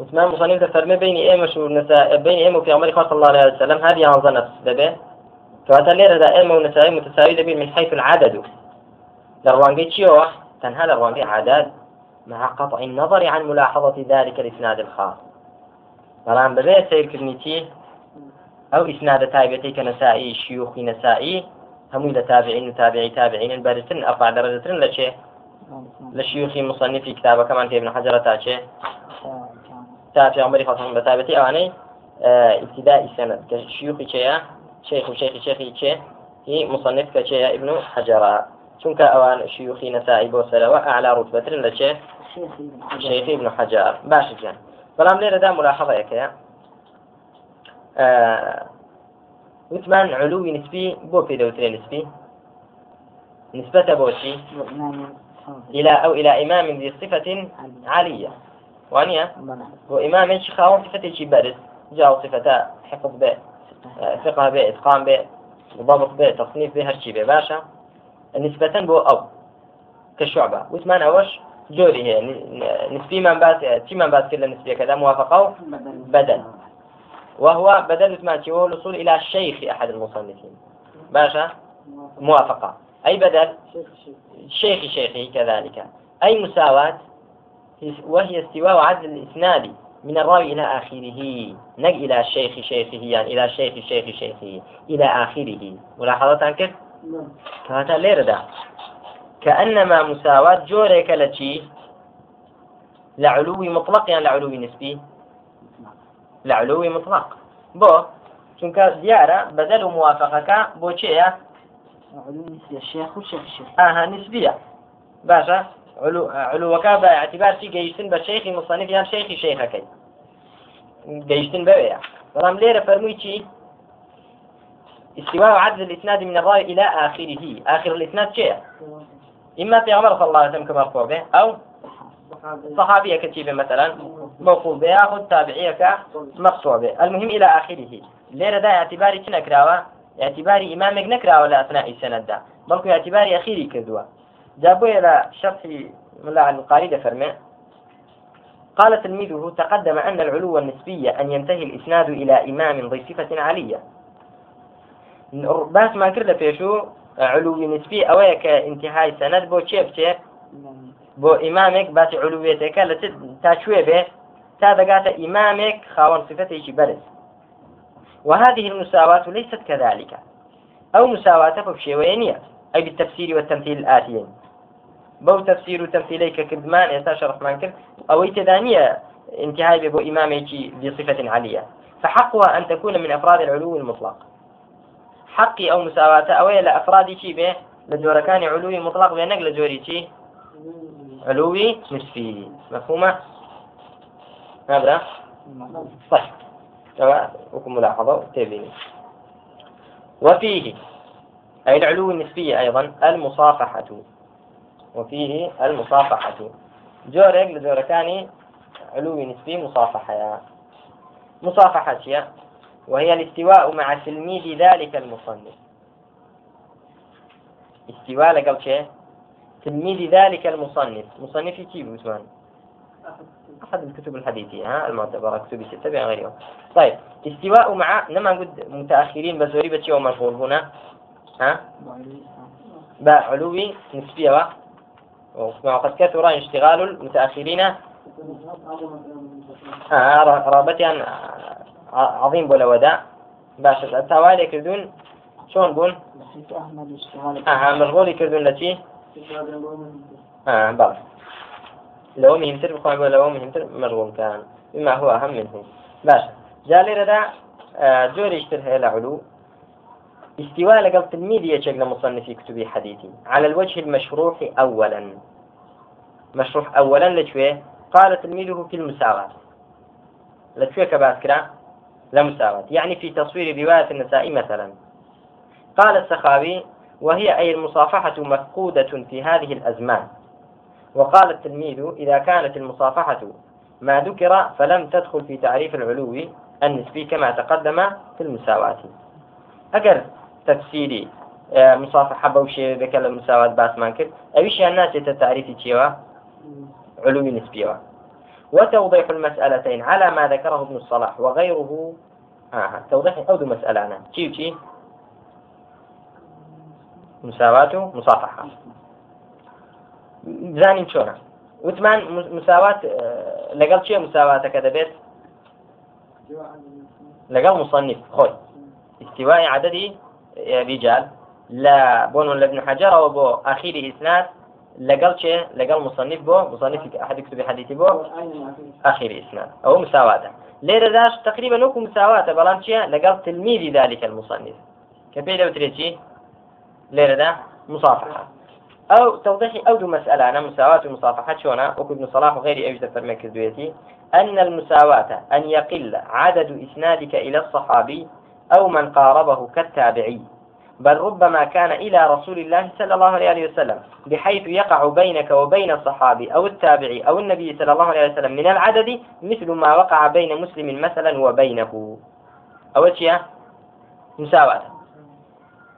وثمان مصنف فرمي بين إيمش ونساء بين إيم وفي عمر صلى الله عليه وسلم هذه عنظة نفس دبي. كواتا ليرة دا إيم ونساء متساوي دبي من حيث العدد. لروانجي تشيوه تنها لروانجي عدد. مع قطع النظر عن ملاحظة ذلك الإسناد الخاص. بەڵام بەبێ سیرکردنیتی ئەو ئیسنادە تایبەتی کە نەسایی شیوخی نەسایی هەمووی لە تابعین و تابعی تابعین بەرتن ئەفا دەرەجترن لە چێ لە شیوخی مصنفی کتابەکەمان پێ ابن حەجرە تا چێ تا پێغمبەری خەڵکم بە تابەتی ئەوانەی ابتداء سند کە شیوخی چێە شيخ وشيخ شيخي چێ هي مصنف کە ابن حەجرە چونکە ئەوان شیوخی نەسایی بۆ سەرەوە ئاعلا ڕوتبەترن لە چێ شيخي ابن حجار. باش جان. بەڵام لێرەدا ملاحظەیەکەیە وثمان علوي نسبي بو في دوتري نسبي نسبة بوشي إلى أو إلى إمام ذي صفة عالية وانيا هو إمام خاون صفة شي بارز جاء صفة حفظ به ثقة به إتقان به ضبط به تصنيف به هرشي به باشا نسبة بو أو كشعبة. وثمان أوش جوري هي. نسبي من باس تي من باس كلا نسبية كذا موافقة بدل. وهو بدل ما هو الوصول إلى الشيخ أحد المصنفين. باشا موافقة. أي بدل؟ شيخ شيخه كذلك. أي مساواة؟ وهي استواء عدل الإسناد من الراوي إلى آخره. نق إلى الشيخ شيخه يعني إلى الشيخ شيخ شيخه إلى آخره. ملاحظة عنك؟ كهذا ليرة ده كأنما مساواة جوريك لتشي لعلو مطلق يعني لعلو نسبي؟ لعلو مطلق. بو چونك ديارة بدل موافقك بو علو نسبي الشيخ والشيخ الشيخ آها نسبية. باشا. علو علوك باعتبار شي جيشتن بشيخ مصنف يعني شيخي شيخك جيشتن بويا بلام ليرة فرمي چي استواء عدد الإسناد من الراوي إلى آخره. آخر الإسناد شيء إما في عمر صلى الله عليه وسلم كمرفوع به أو صحابية كتيبة مثلا موقوف به ياخذ تابعية كمقطوع به. المهم إلى آخره. ليرة دا اعتباري تنكراوة اعتباري إمامك نكراوة لأثناء السند دا. بلكو اعتباري أخيري كذوة جابوا إلى شرح ملا القاري فرمي. قال تلميذه تقدم أن العلو النسبي أن ينتهي الإسناد إلى إمام ذي صفة عالية. باس ما كرد فيشو علوي نسبي أويك انتهاء سند بو چێ بچێ بۆ ئیمامێک باسی علووێتەکە لە تا دەگاتە ئیمامێک خاوەن صفتێکی بەرز وهذه المساواة ليست كذلك. أو مساواة بشيوينية أي بالتفسير والتمثيل الآتيين. بو تفسير كردمان إيسا شرح من كرد. أو تدانية انتهاء بو إماميك بصفة عالية. فحقها أن تكون من أفراد العلو المطلق. حقي أو مساواة أو إلى أفرادي شي به لجوركان علوي مطلق بينك لجوري شي علوي نسبي مفهومة؟ نبرة طيب. وكم ملاحظة؟ تبيني وفيه أي العلو النسبي أيضا المصافحة. وفيه المصافحة. جورك لجوركان علوي نسبي مصافحة. مصافحة وهي الاستواء مع تلميذ ذلك المصنف. استواء لقل شيء. تلميذ ذلك المصنف. مصنف كيف عثمان أحد الكتب الحديثية ها المعتبرة كتب ستة بين غيرها طيب استواء مع نما قد متأخرين بزوري بتشي ومشهور هنا. ها؟ باء علوي نسبية. وقد كثر اشتغال المتأخرين. آه رابطا عظيم بولا ودا باش التوالي كردون؟ شون بون؟ آه مشغولي كردون لتي آه بلى. لو مهمتر بخوان بولا لو مهمتر مشغول كان. بما هو أهم منه. باش جالي ردا آه جوري اشتر هي العلو استواء لقل تلميذ يشك لمصنف كتبي حديثي. على الوجه المشروح أولا. مشروح أولا لشوية. قال تلميذه في المساواة. لشوية كباسكرا لمساواة يعني في تصوير رواية النساء مثلا. قال السخاوي وهي أي المصافحة مفقودة في هذه الأزمان. وقال التلميذ إذا كانت المصافحة ما ذكر فلم تدخل في تعريف العلو النسبي كما تقدم في المساواة. أجر تفسيري. آه، مصافحة بوشي ذكر المساواة باس مانكر أيش الناس التعريف تيوا علو نسبي وتوضيح المسألتين على ما ذكره ابن الصلاح وغيره. آه توضيح أو مسألة أنا. شي شي مساواة مصافحة. زانين شونا. وثمان مساواة لقل شيء مساواة كذا بيت؟ لقل مصنف. خوي. استواء عدد رجال لا بون لابن حجر وبو أخير إسناد لقل شيء لقل مصنف بو مصنف أحد يكتب حديثي بو أخير إسناد أو مساواة ليرة داش تقريبا نوكو مساواة بلان شيء لقل تلميذ ذلك المصنف. كبيرة وتريتي ليرة دا مصافحة. أو توضيح أو دو مسألة أنا مساواة المصافحة شونا وكل ابن صلاح وغير أوجد فرمان كذبيتي أن المساواة أن يقل عدد إسنادك إلى الصحابي أو من قاربه كالتابعي. بل ربما كان إلى رسول الله صلى الله عليه وسلم بحيث يقع بينك وبين الصحابي أو التابعي أو النبي صلى الله عليه وسلم من العدد مثل ما وقع بين مسلم مثلا وبينه. أول شيء مساواة.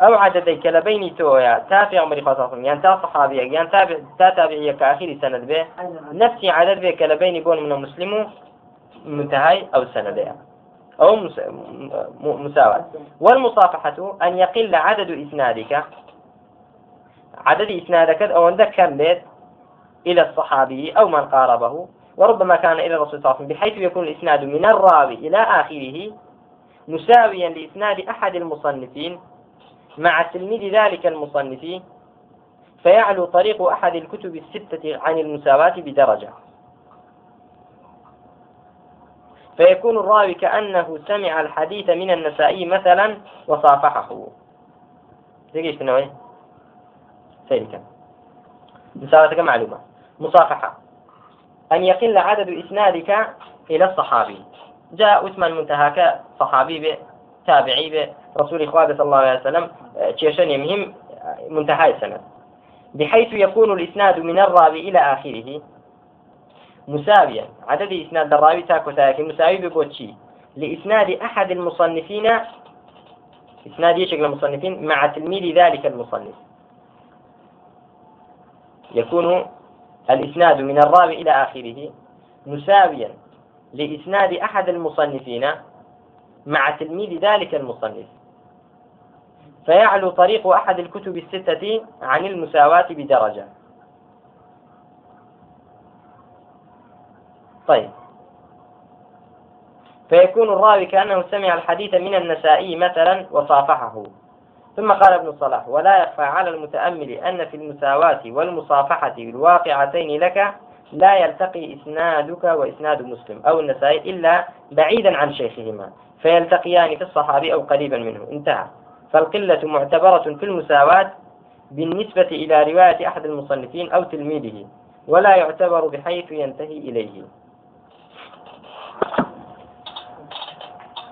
أو عددي كلبيني تويا تافع عمر خاصة يعني تا صحابي يعني تابع تا تابعية كآخر سند به. نفسي عدد به كلبيني بون من مسلم منتهي أو سند أو مساواة. والمصافحة أن يقل عدد إسنادك. عدد إسنادك أو عندك كم بيت إلى الصحابي أو من قاربه. وربما كان إلى الرسول صلى الله عليه وسلم بحيث يكون الإسناد من الراوي إلى آخره مساويا لإسناد أحد المصنفين. مع تلميذ ذلك المصنف فيعلو طريق أحد الكتب الستة عن المساواة بدرجة. فيكون الراوي كأنه سمع الحديث من النسائي مثلا وصافحه. في النوعية سيرك مساواة معلومة. مصافحة. أن يقل عدد إسنادك إلى الصحابي. جاء اسم المنتهى كصحابي تابعي برسول إخوة صلى الله عليه وسلم تشيشن يمهم منتهى السنة بحيث يكون الإسناد من الراوي إلى آخره. مساويا. عدد إسناد الراوي تاكو تاكي مساوي ببوتشي. لإسناد أحد المصنفين إسناد يشكل المصنفين مع تلميذ ذلك المصنف. يكون الإسناد من الراوي إلى آخره مساويا. لإسناد أحد المصنفين مع تلميذ ذلك المصنف. فيعلو طريق أحد الكتب الستة عن المساواة بدرجة. طيب. فيكون الراوي كأنه سمع الحديث من النسائي مثلا وصافحه. ثم قال ابن الصلاح ولا يخفى على المتأمل أن في المساواة والمصافحة الواقعتين لك لا يلتقي إسنادك وإسناد مسلم أو النسائي إلا بعيدا عن شيخهما فيلتقيان في الصحابي أو قريبا منه. انتهى. فالقلة معتبرة في المساواة بالنسبة إلى رواية أحد المصنفين أو تلميذه ولا يعتبر بحيث ينتهي إليه.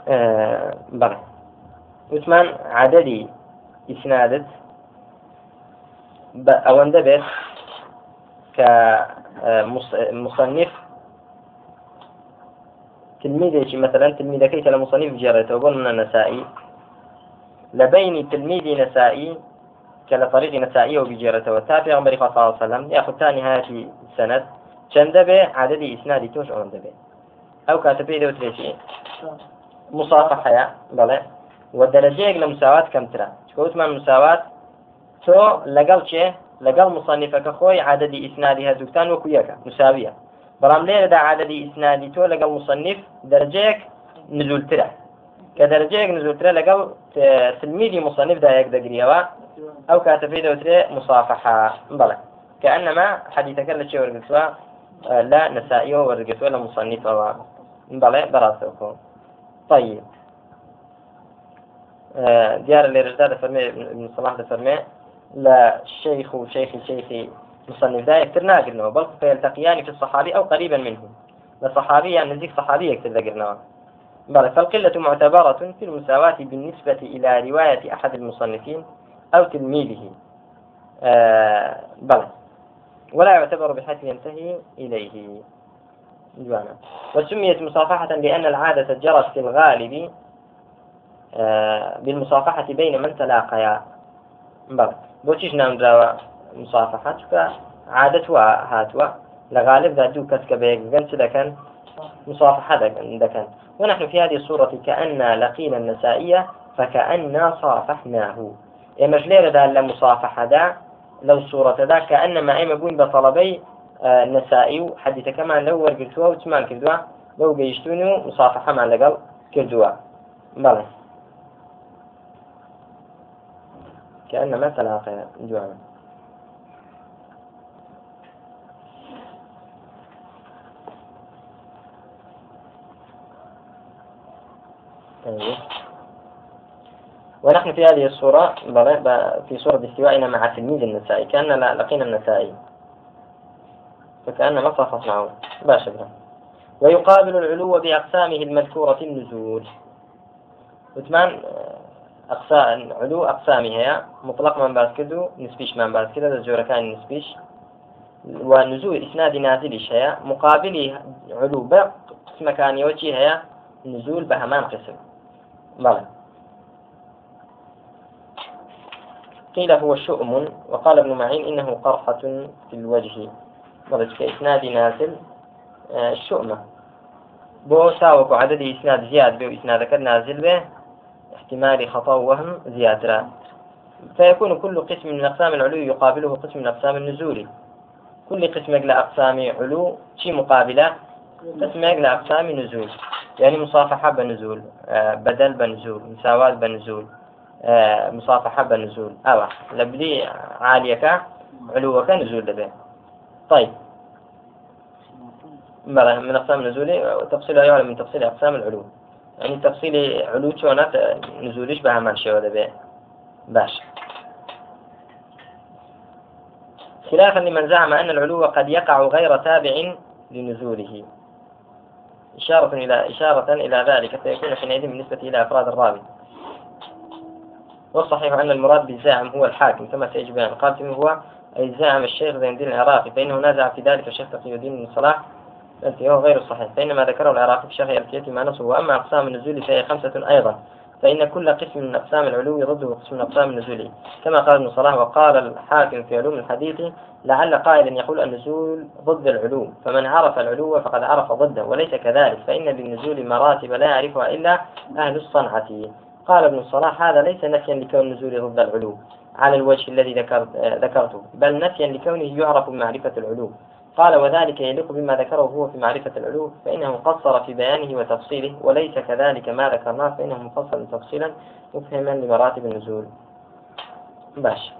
آه بلى وثمان عددي. إسنادت. أو اندبت كمصنف تلميذي مثلا تلميذ كيس لمصنف جرته وقلنا النسائي. لبين تلميذ نسائي كلا طريق نسائي وبجيرته وتابع عمر صلى الله عليه وسلم ياخذ ثاني هذه السند چەندە عددي عددی ئیسنادی تۆش ئەوەندە بێ ئەو کاتە پێی دەوترێکی مسافحەیە بەڵێ و دەرەجەیەک لە مساوات کەمترە چکەوتمان مساوات تۆ لەگەڵ چێ لەگەڵ مصنفەکە خۆی عددی ئیسنادی هەردووکتان وەکو یەکە مساویە بەڵام لێرەدا عددی ئیسنادی تۆ لەگەڵ مصنف دەرجەیەک نزولترە کە دەرجەیەک نزولترە لەگەڵ تلمیدی مصنفدا یەک دەگریەوە ئەو کاتە پێی دەوترێ مسافحە بڵێ كأنما حديثك لشي ورقتوا؟ لا نسائي ورقتوا لا مصنف بلى براسكم طيب. ديار اللي رجال فرمي ابن صلاح فرمي. لا شيخ شيخ مصنف ذا يكتر ناقرنا بل فيلتقيان في الصحابي أو قريبا منه. لصحابي يعني نزيك صحابي يكتر ذكرنا بل فالقلة معتبرة في المساواة بالنسبة إلى رواية أحد المصنفين أو تلميذه. آه بلى. ولا يعتبر بحيث ينتهي إليه. جوانا وسميت مصافحة لأن العادة جرت في الغالب آه، بالمصافحة بين من تلاقيا. بل بوشيش نام مصافحة عادة هاتوا. لغالب ذا دو كسك بيقن سلكن مصافحة دكن ونحن في هذه الصورة كأن لقينا النسائية فكأننا صافحناه. إما جليرة دا لمصافحة دا لو صورة دا كأنما إما بوين بطلبي آه، النسائي حديث كمان لو ورقلتوا وتمان كردوا لو قيشتوني مصافحة مع لقل كردوا. بلى. كأنما تلاقى جوانا طيب. ونحن في هذه الصورة في صورة استوائنا مع تلميذ النسائي كأننا لقينا النسائي. فكأنما صافت معه. باشا ويقابل العلو بأقسامه المذكورة النزول. وثمان أقسام علو أقسامها مطلق من بعد كدو نسبيش من بعد كده الجورة كان نسبيش. ونزول إسناد نازلش هي مقابل علو بقسم كان يوجه هي نزول بهمان قسم. بلى. قيل هو شؤم وقال ابن معين إنه قرحة في الوجه. بلى كإسناد نازل آه، الشؤمة بو ساوك عدد إسناد زياد به إسنادك نازل به احتمال خطأ وهم زيادة فيكون كل قسم من أقسام العلو يقابله قسم من أقسام النزول. كل قسم إلى أقسام علو شي مقابلة؟ قسم إلى أقسام نزول. يعني مصافحة بنزول آه، بدل بنزول مساواة بنزول. آه، مصافحة بنزول أو لبدي عاليك علوك نزول لبه طيب. من أقسام النزول تفصيلها يعلم من تفصيل أقسام العلو. يعني تفصيل علو چۆنە نزولش بە هەمان شێوە دەبێ باش. خلافا لمن زعم أن العلو قد يقع غير تابع لنزوله. إشارة إلى إشارة إلى ذلك فيكون حينئذ بالنسبة إلى أفراد الرابط والصحيح أن المراد بالزاعم هو الحاكم كما سيجب أن قال هو أي زعم الشيخ زين الدين العراقي فإنه نازع في ذلك الشيخ تقي الدين بن صلاح التي هو غير صحيح. فإنما ذكره العراقي في شرح ألفية ما نصه وأما أقسام النزول فهي خمسة أيضا. فإن كل قسم من أقسام العلو ضده قسم من أقسام النزول. كما قال ابن صلاح وقال الحاكم في علوم الحديث لعل قائلا يقول النزول ضد العلو. فمن عرف العلو فقد عرف ضده وليس كذلك. فإن للنزول مراتب لا يعرفها إلا أهل الصنعة. قال ابن صلاح هذا ليس نفيا لكون النزول ضد العلو على الوجه الذي ذكرته بل نفيا لكونه يعرف بمعرفة العلو. قال وذلك يليق بما ذكره هو في معرفة العلو فإنه قصر في بيانه وتفصيله وليس كذلك ما ذكرناه فإنه مفصل تفصيلا مفهما لمراتب النزول. باش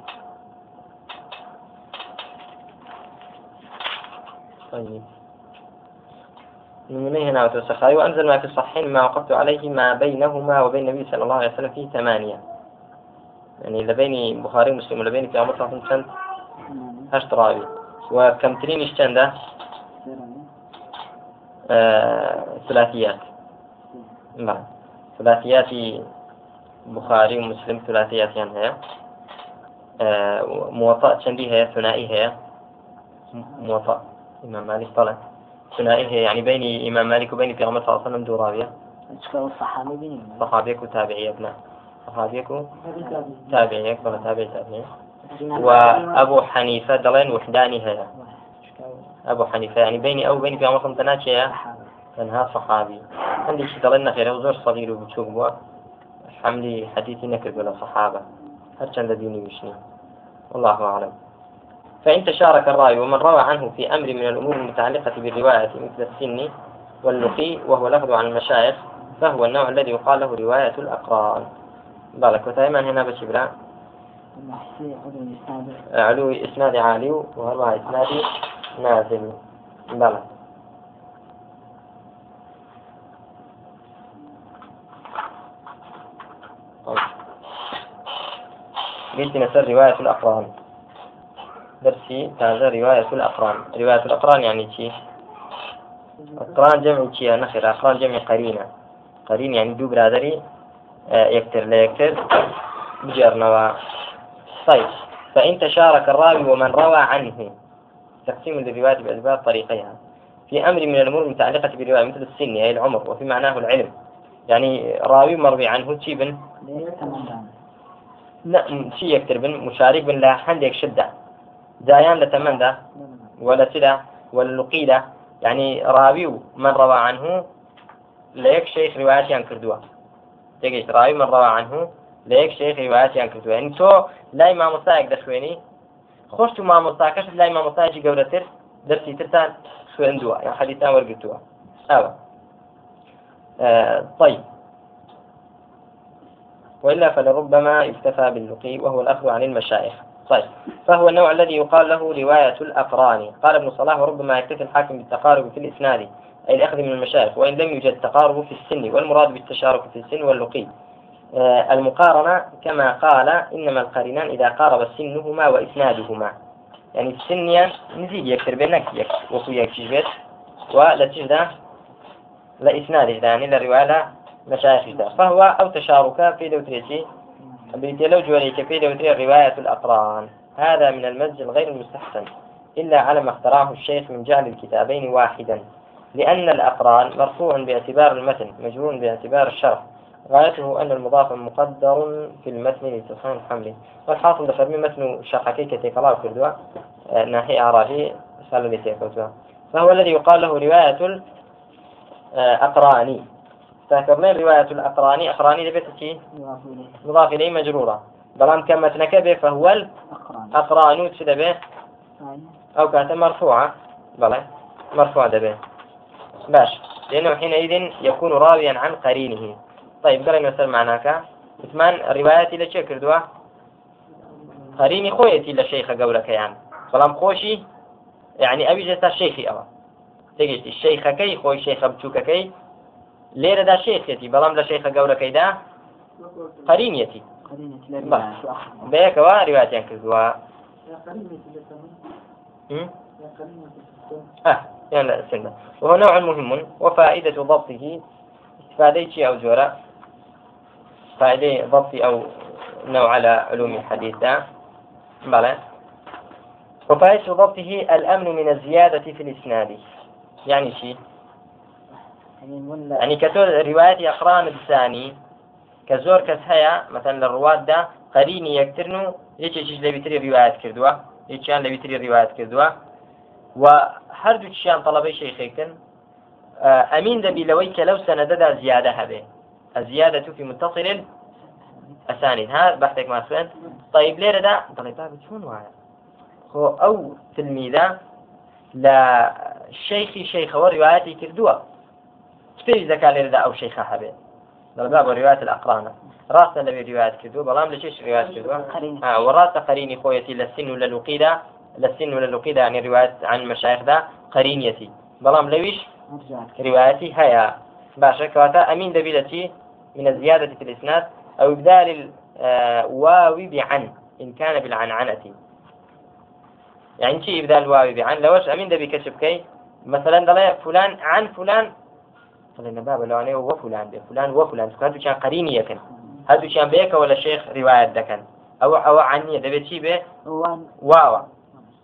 طيب. من هنا وتوسخاي وأنزل ما في الصحيحين ما وقفت عليه ما بينهما وبين النبي صلى الله عليه وسلم فيه ثمانية. يعني لبين البخاري ومسلم ولبين في عمر صلى الله هشت راوي وكمترينش چنده آه ثلاثيات. نعم. ثلاثيات بخاري ومسلم ثلاثيات يعني هي. آه موطأ چندي هي ثنائي هي. موطأ. إمام مالك طلع. ثنائي هي يعني بين إمام مالك وبين في غمر صلى الله عليه وسلم دو راوية صحابيك وتابعي ابناء صحابيك وتابعيك بلا تابعي تابعي وأبو حنيفة دلين وحداني هي. أبو حنيفة يعني بيني أو بيني في عمر خمسة يا أنها صحابي. عندي شي دلين خير وزور صغير وبتشوف بوا. حملي حديثي نكر ولا صحابة. هرشان ديني وشني. والله أعلم. فإن تشارك الراوي ومن روى عنه في أمر من الأمور المتعلقة بالرواية مثل السن واللقي وهو لفظ عن المشايخ فهو النوع الذي يقال له رواية الأقران. بالك وتايما هنا بشبرا. علو إسناد عالي وهربع إسناد نازل. بلى طيب. قلت نسر رواية الأقران. درسي تازة رواية الأقران. رواية الأقران يعني شي؟ أقران جمع شي نخر أقران جمع قرينة. قرين يعني دو برادري آه، يكتر لا يكتر. بجرنوا طيب فإن تشارك الراوي ومن روى عنه. تقسيم للرواية بأسباب طريقيها. في أمر من الأمور المتعلقة بالرواية مثل السن أي العمر وفي معناه العلم. يعني راوي مروي عنه تشي بن؟ لا شي يكتر بن؟ مشارك بن لا حندك شدة دايان لتمن ده ولا سلا واللقيدة يعني راوي من روى عنه ليك شيخ رواياتي كردوه تيجي راوي من روى عنه ليك شيخ رواياتي كردوه يعني تو لا ما مستاك دشويني خۆش ما مامۆستاکەش لای مامۆستاجی گەورەتر دەرسی ترتان خوێندووە یا حەدیثان وەرگتووە ئەوە طيب. وإلا فلربما اكتفى باللقي وهو الأخذ عن المشايخ. طيب. فهو النوع الذي يقال له رواية الأقران قال ابن صلاح وربما يكتفي الحاكم بالتقارب في الإسناد أي الأخذ من المشايخ وإن لم يوجد تقارب في السن والمراد بالتشارك في السن واللقي. آه، المقارنة كما قال إنما القرينان إذا قارب سنهما وإسنادهما. يعني السن نزيد يكثر بينك يك وكو يكشف ولا تجد لا إسناده يعني لا رواية مشايخ فهو أو تشارك في دوتريتي بيتي لو جواليك في دوتري رواية الأقران هذا من المزج الغير المستحسن. إلا على ما اخترعه الشيخ من جعل الكتابين واحدا. لأن الأقران مرفوع باعتبار المتن مجرور باعتبار الشرح غايته أن المضاف مقدر في المتن لتسخين حمله والحاصل دفر من متن شاقكي كتيك الله كردوا آه، ناحية الذي فهو الذي يقال له رواية الأقراني فكرنا رواية الأقراني. أقراني لبيتك مضاف إليه مجرورة. بلام كم متنك به فهو الأقران تشد به أو كانت مرفوعة. بلى مرفوعة به باش. لأنه حينئذ يكون راويا عن قرينه. طيب قال مثل معناك. اسمان روايتي لشي كردوا؟ قريني خويتي لشيخ قولك يعني. بلام خوشي يعني أبي جتا شيخي أوا تجد الشيخ كي خوي شيخ بچوك كي. ليرة دا شيخيتي بلام لشيخ قولك إذا قرينيتي. بيكوا روايتي كردوا آه يعني سنة وهو نوع مهم وفائدة ضبطه استفادة أو جورا فائدة ضبط أو نوع على علوم الحديث ده. بلى. وفائدة ضبطه الأمن من الزيادة في الإسناد. يعني شيء. ئەنی کە تۆ ریواەت یخران بزانی کە زۆر کەس هەیە مەتەن لە ڕواتدا قەرینی یەکترن و یەکێکیش لەویتری ریواەت کردووە یەکیان لەویتری ریواەت کردووە و هەردوو چیان تەڵەبەی شەیخێکن ئەمین دەبی لەوەی کە لەو سەنەدەدا زیادە هەبێ ئەزیادە توفی متصلێن ئەسانین ها بەحتێک ماسوێن تایب لێرەدا دڵی باب چون وایە خۆ ئەو تلمیدا لە شەیخی شەیخەوە ریواەتی کردووە كيف ذكاء ده أو شيخ حبيب باب روايات الأقران راسا لبي روايات كردوا بلام ليش روايات كردوا آه وراس قريني خويتي للسن ولا الوقيدة للسن ولا الوقيدة يعني روايات عن مشايخ ده قرينيتي بلام لويش روايتي هيا باشا كواتا أمين دبيلتي من الزيادة في الإسناد. أو إبدال الواو بعن إن كان بالعنعنة. يعني شي إبدال الواو بعن؟ لوش أمين دبي كشف كي مثلا دلا فلان عن فلان قلنا بابا لو أنا وفلان بفلان وفلان هذا كان قريني يكن هذا كان بيك ولا شيخ رواية دكن أو أو عني دبي شي به واو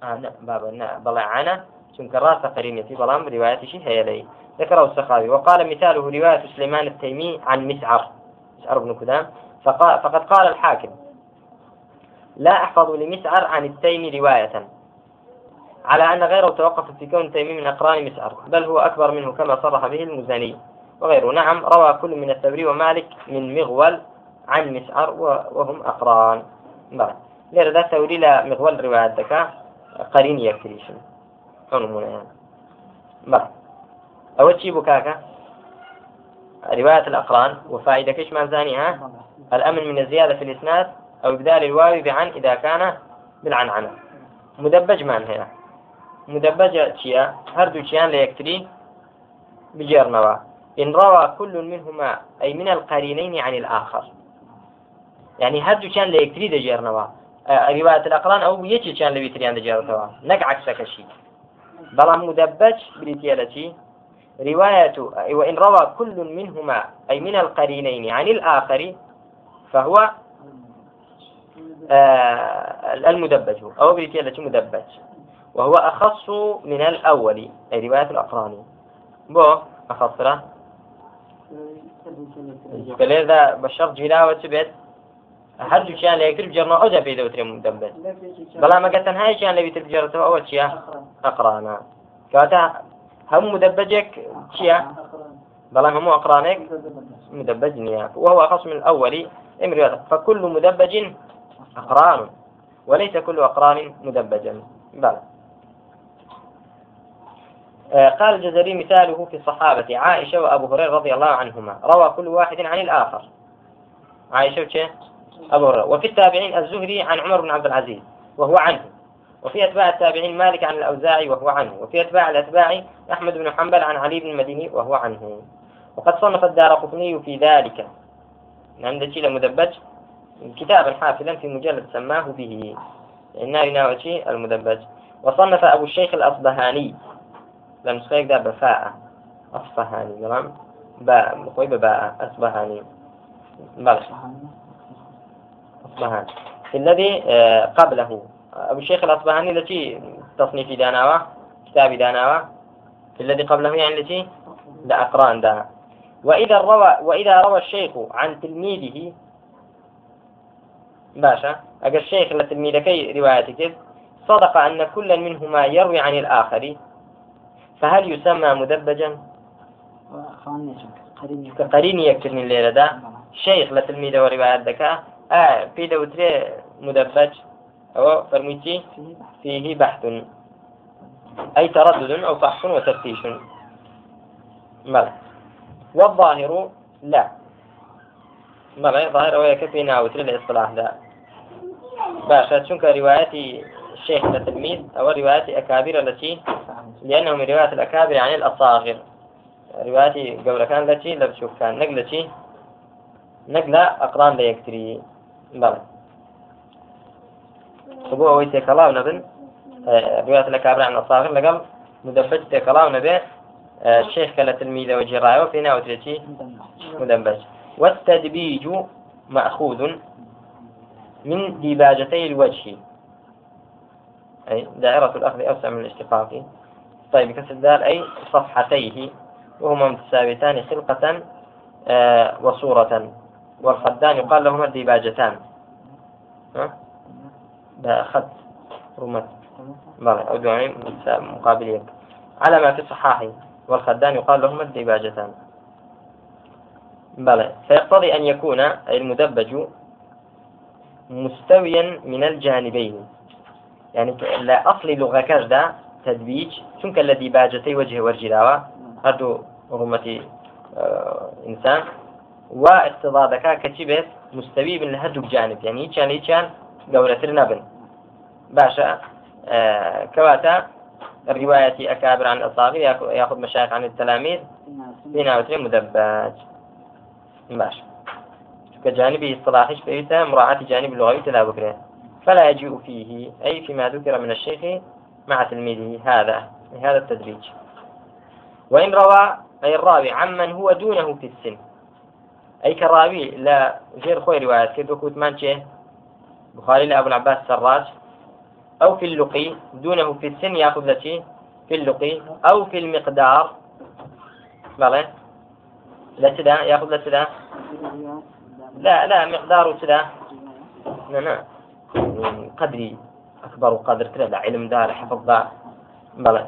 آه بابا نا بلا عنا چونك راس قرينيتي بلام رواية شي هي لي ذكره السخاوي وقال مثاله رواية سليمان التيمي عن مسعر. مسعر بن كدام فقد قال الحاكم لا أحفظ لمسعر عن التيمي رواية على أن غيره توقف في كون التيمي من أقران مسعر بل هو أكبر منه كما صرح به المزني وغيره. نعم روى كل من الثوري ومالك من مغول عن مسعر وهم أقران. بعد ليرة ذا ثوري لا مغول رواية ذكاء قرين يكتريشن عنمنا يعني. بعد أول شيء بكاكا رواية الأقران. وفائدة كش ما زانيها الأمن من الزيادة في الإسناد أو إبدال الواو بعن إذا كان بالعنعنة. مدبج من هنا. مدبج شيا هردو شيان ليكتري بجرنوا إن روى كل منهما أي من القرينين عن الآخر. يعني هردو شيان ليكتري دجرنوا آه، رواية الأقران أو يجي شان لبيتري عن دجرنوا نك عكسك شيء بلا مدبج بريتيالتي رواية وإن روى كل منهما أي من القرينين عن الآخر فهو آه المدبج. أو بريتيالة مدبج. وهو أخص من الأول أي رواية الأقراني بو أخص له. فلذا بشرط جلاوة تبت هر شيء لا يكتب جرنا أوجا في ذوتر مدبج بلا ما قلت هاي شيء اللي بيتر جرته أول شيء؟ أقرانا. كواتا هم مدبجك شيا بلان هم أقرانك مدبج نيا وهو أخص من الأول. فكل مدبج أقران. وليس كل أقران مدبجا بلى. قال الجزري مثاله في الصحابة عائشة وأبو هريرة رضي الله عنهما. روى كل واحد عن الآخر. عائشة أبو هريرة. وفي التابعين الزهري عن عمر بن عبد العزيز وهو عنه. وفي أتباع التابعين مالك عن الأوزاعي وهو عنه. وفي أتباع الأتباع أحمد بن حنبل عن علي بن المديني وهو عنه. وقد صنف الدار قطني في ذلك. عند شيء مدبج كتابا حافلا في مجلد سماه به. إنه يناوي المدبج. وصنف أبو الشيخ الأصبهاني. لم سخيك ده بفاء. أصبهاني تمام؟ باء مقوي بباء. أصبهاني بلى. أصبهاني الذي آه، قبله. أبو الشيخ الأصبهاني التي تصنيف داناوة كتاب داناوة الذي قبله يعني التي لا أقران دا وإذا روى وإذا روى الشيخ عن تلميذه باشا أجل الشيخ لتلميذكي روايتك صدق أن كل منهما يروي عن الآخر. فهل يسمى مدبجا؟ قرين يكترني الليلة ده. شيخ لتلميذ وروايات ذكاء آه في دوتري مدبج. أو فرميتي؟ فيه بحث. أي تردد أو فحص وتفتيش. ملا والظاهر لا. ملا ظاهر ويكفينا وتر الاصطلاح ده. باشا شنك رواية الشيخ التلميذ أو رواية أكابر التي لأنه من رواية الأكابر عن الأصاغر. رواية قبل كان التي لبشوف كان نقلة نقلة أقران لا يكتري. بلى سبوع ويتي كلاو نبن رواية الأكابر عن الأصاغر لقل مدبج تكلاو نبي. الشيخ كلا تلميذ وجراية وفي ناوتريتي مدبج. والتدبيج مأخوذ من ديباجتي الوجه. أي دائرة الأخذ أوسع من الاشتقاق. طيب كسر الدال أي صفحتيه وهما متساويتان خلقة آه وصورة. والخدان يقال لهما الديباجتان خد. رمت. أو دعين مقابلين. على ما في الصحاح والخدان يقال لهما الديباجتان بلى فيقتضي أن يكون المدبج مستويا من الجانبين. يعني لا أصل لغة كجدا تدبيج. شنك الذي باجتي وجه ورجلاوة؟ هردو رمتي آه إنسان. واقتضاء كتبت مستوي من هردو جانب. يعني كان كان قولة نبن باشا آه كواتا الرواية أكابر عن الأصاغر يأخذ مشايخ عن التلاميذ. بنا وترين مدباج. باشا. كجانبه اصطلاحي فإيتا مراعاة جانب اللغوي تلا بكره فلا يجيء فيه أي فيما ذكر من الشيخ مع تلميذه هذا هذا التدريج. وإن روى أي الراوي عمن هو دونه في السن. أي كراوي لا غير خوي روايات كيف كوت مانشي بخاري لأبو العباس السراج أو في اللقي دونه في السن يأخذ لتي في اللقي أو في المقدار. بلى؟ لا يأخذ لتدا لا لا مقدار تدا. لا لا. قدري أكبر قدر ترى لا علم دار حفظ دار. بلى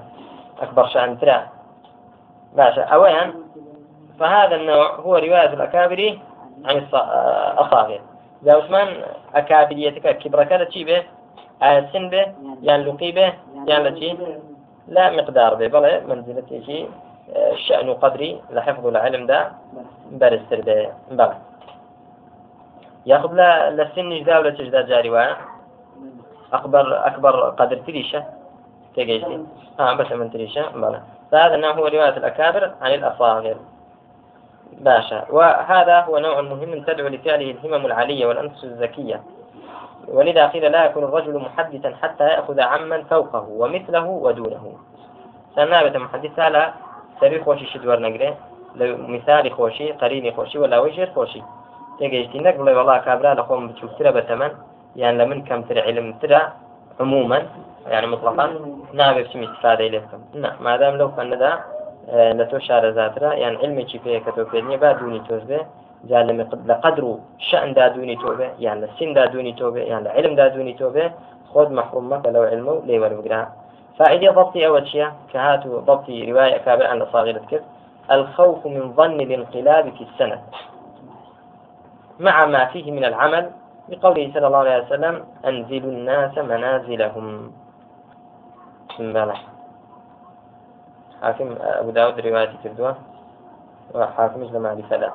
أكبر شأن ترى. باشا أولا فهذا النوع هو رواية الأكابر عن الأصاغر إذا عثمان أكابريتك كبر كذا شي به؟ سن به؟ يعني لقي به؟ يعني لشي لا مقدار به. بلى منزلة شيء الشأن قدري لحفظ العلم ده برستر به. بلى. ياخذ لا لسن جدا ولا تجدا جاري أكبر أكبر قدر تريشة. تجيسي آه بس من تريشة. بلى. فهذا النوع هو رواية الأكابر عن الأصاغر. باشا. وهذا هو نوع مهم تدعو لفعله الهمم العالية والأنفس الذكية. ولذا قيل لا يكون الرجل محدثا حتى يأخذ عمن فوقه ومثله ودونه. سنابة محدثة لا سبي خوشي شدور نقره مثال خوشي قريني خوشي ولا وجه خوشي. تيجي بلا والله كابرا لقوم بتشوفترا بتمن. يعني لمن كم ترى علم ترى عموما يعني مطلقا نابي بشي استفادة إليكم. نعم ما دام لو كان ذا لتو شار ذاترا يعني علمي شي فيه كتو فيدني بعدوني توزبه جال لقدر شأن دادوني توبة يعني السن دادوني توبة يعني العلم دادوني توبة خود محروم مك لو علمه لي وربقرا فائدة ضبط أول شيء كهاتو ضبط رواية كابر عن الصاغرة كيف؟ الخوف من ظن الانقلاب في السنة مع ما فيه من العمل بقوله صلى الله عليه وسلم أنزلوا الناس منازلهم. بلى حاكم أبو داود رواية كردوة وحاكم لما بسلا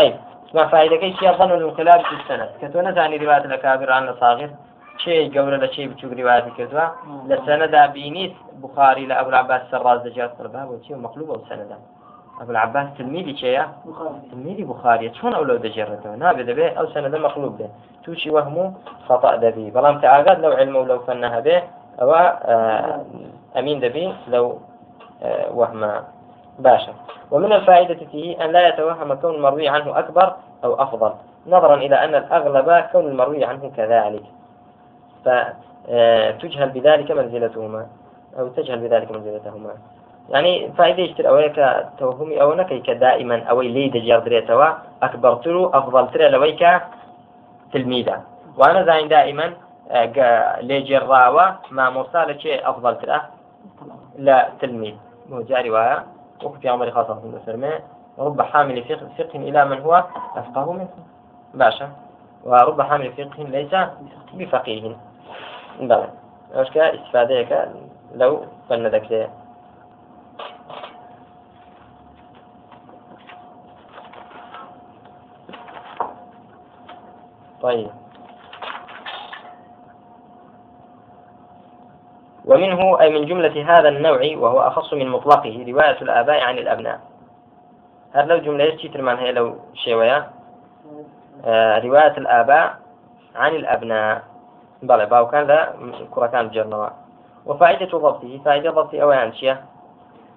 طيب ما فائدة؟ كي شيء ظن الانقلاب في السنة؟ كتونا ثاني رواية الأكابر عن الصاغر. شيء قولة لشيء بتشوف رواية كردوة لسنة بينيس بخاري لأبو العباس السراز دجاج طلبها وشيء مقلوب أو سنة أبو العباس تلميذي شيء تلميذي بخاري. شلون أولو دجرته نابي دبي أو سنة مقلوب به. توشي وهمه خطأ دبي. بلام تعاقد لو علمه ولو فنها به. أو آه، أمين دبي لو آه، وهم باشا ومن الفائدة فيه أن لا يتوهم كون المروي عنه أكبر أو أفضل نظرا إلى أن الأغلب كون المروي عنه كذلك. فتجهل بذلك منزلتهما. أو تجهل بذلك منزلتهما. يعني فائدة أويك توهمي أو نكيك دائما أو لي دجار دريتوا أكبر ترو أفضل ترى لويك تلميذا وأنا زين دائما آه، لي جراوة ما مرسالة شيء أفضل ترى لا تلميذ. جاري وها وفي عمر خاصة في رب حامل فقه, فقه إلى من هو؟ أفقه منه. باشا. ورب حامل فقه ليس بفقيه. بلى. إيش استفادة لو فندك طيب. ومنه أي من جملة هذا النوع وهو أخص من مطلقه رواية الآباء عن الأبناء. هذا لو جملة يشتر من هي لو شوية. آه رواية الآباء عن الأبناء. بلى باو كان ذا كرة كان جرنوا وفائدة ضبطه فائدة ضبط أوان شيء.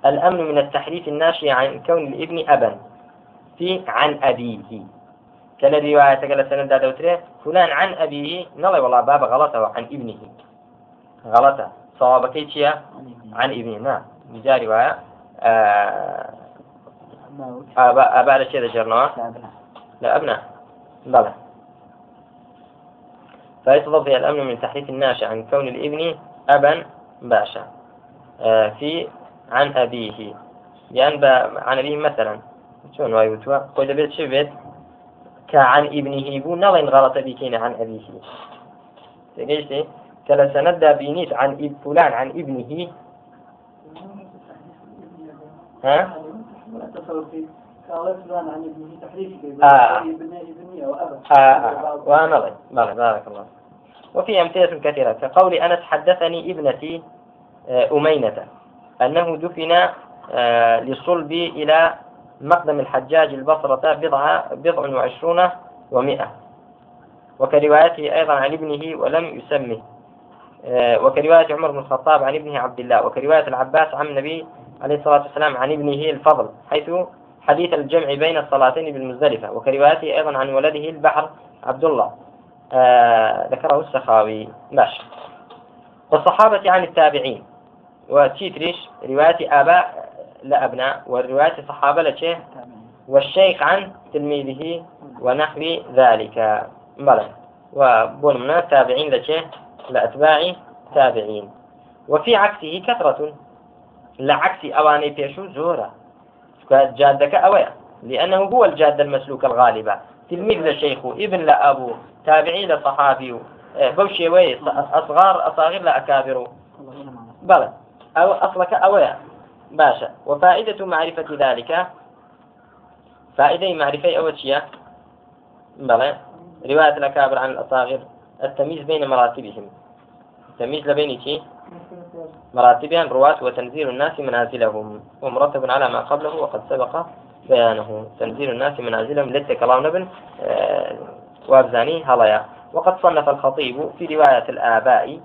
الأمن من التحريف الناشئ عن كون الابن أبا في عن أبيه. كان رواية قال سند دوتري فلان عن أبيه نلا والله باب غلطة عن ابنه. غلطة. صواب كيتشيا عن ابنه. نعم. جاء رواية آه آباء آباء الشيء ذكرناه. لا أبناء. بلى. فيتضفي الأمن من تحريف الناشئ عن كون الابن أبا باشا. آه في عن أبيه. لأن عن أبيه مثلا. شلون؟ وايوتوا قول بيت شبت كعن ابنه بو نڵێن غلط بكين عن أبيه تقيشتي كلا سندى بينيت عن اب فلان عن ابنه ها؟ آه. آه. آه. بارك الله وفي أمثلة كثيرة كقول أنس حدثني ابنتي آه، أمينة أنه دفن آه، لصلبي إلى مقدم الحجاج البصرة بضعة بضع وعشرون ومئة. وكروايته أيضا عن ابنه ولم يسمه. آه، وكرواية عمر بن الخطاب عن ابنه عبد الله. وكرواية العباس عن النبي عليه الصلاة والسلام عن ابنه الفضل حيث حديث الجمع بين الصلاتين بالمزدلفة. وكروايته أيضا عن ولده البحر عبد الله. آه ذكره السخاوي. ماشي. والصحابة عن التابعين. وتيتريش رواية آباء لأبناء والرواية الصحابة لشيء والشيخ عن تلميذه ونحو ذلك. بلى. وبون من التابعين لشيء لأتباع تابعين. وفي عكسه كثرة. لعكس أواني بيشو زورة. جادك أويا. لأنه هو الجادة المسلوك الغالبة تلميذ لشيخ ابن لأبو. تابعي لصحابي. بوشي وي أصغار أصاغر لأكابر. بلى. أو أصلك أويا. باشا. وفائدة معرفة ذلك فائدة معرفة أول شيء بلى رواية الأكابر عن الأصاغر التمييز بين مراتبهم. التمييز لبين شيء؟ مراتبها رواة وتنزيل الناس منازلهم. ومرتب على ما قبله وقد سبق بيانه. تنزيل الناس منازلهم لت كلام ابن آه وابزاني هلايا. وقد صنف الخطيب في رواية الآباء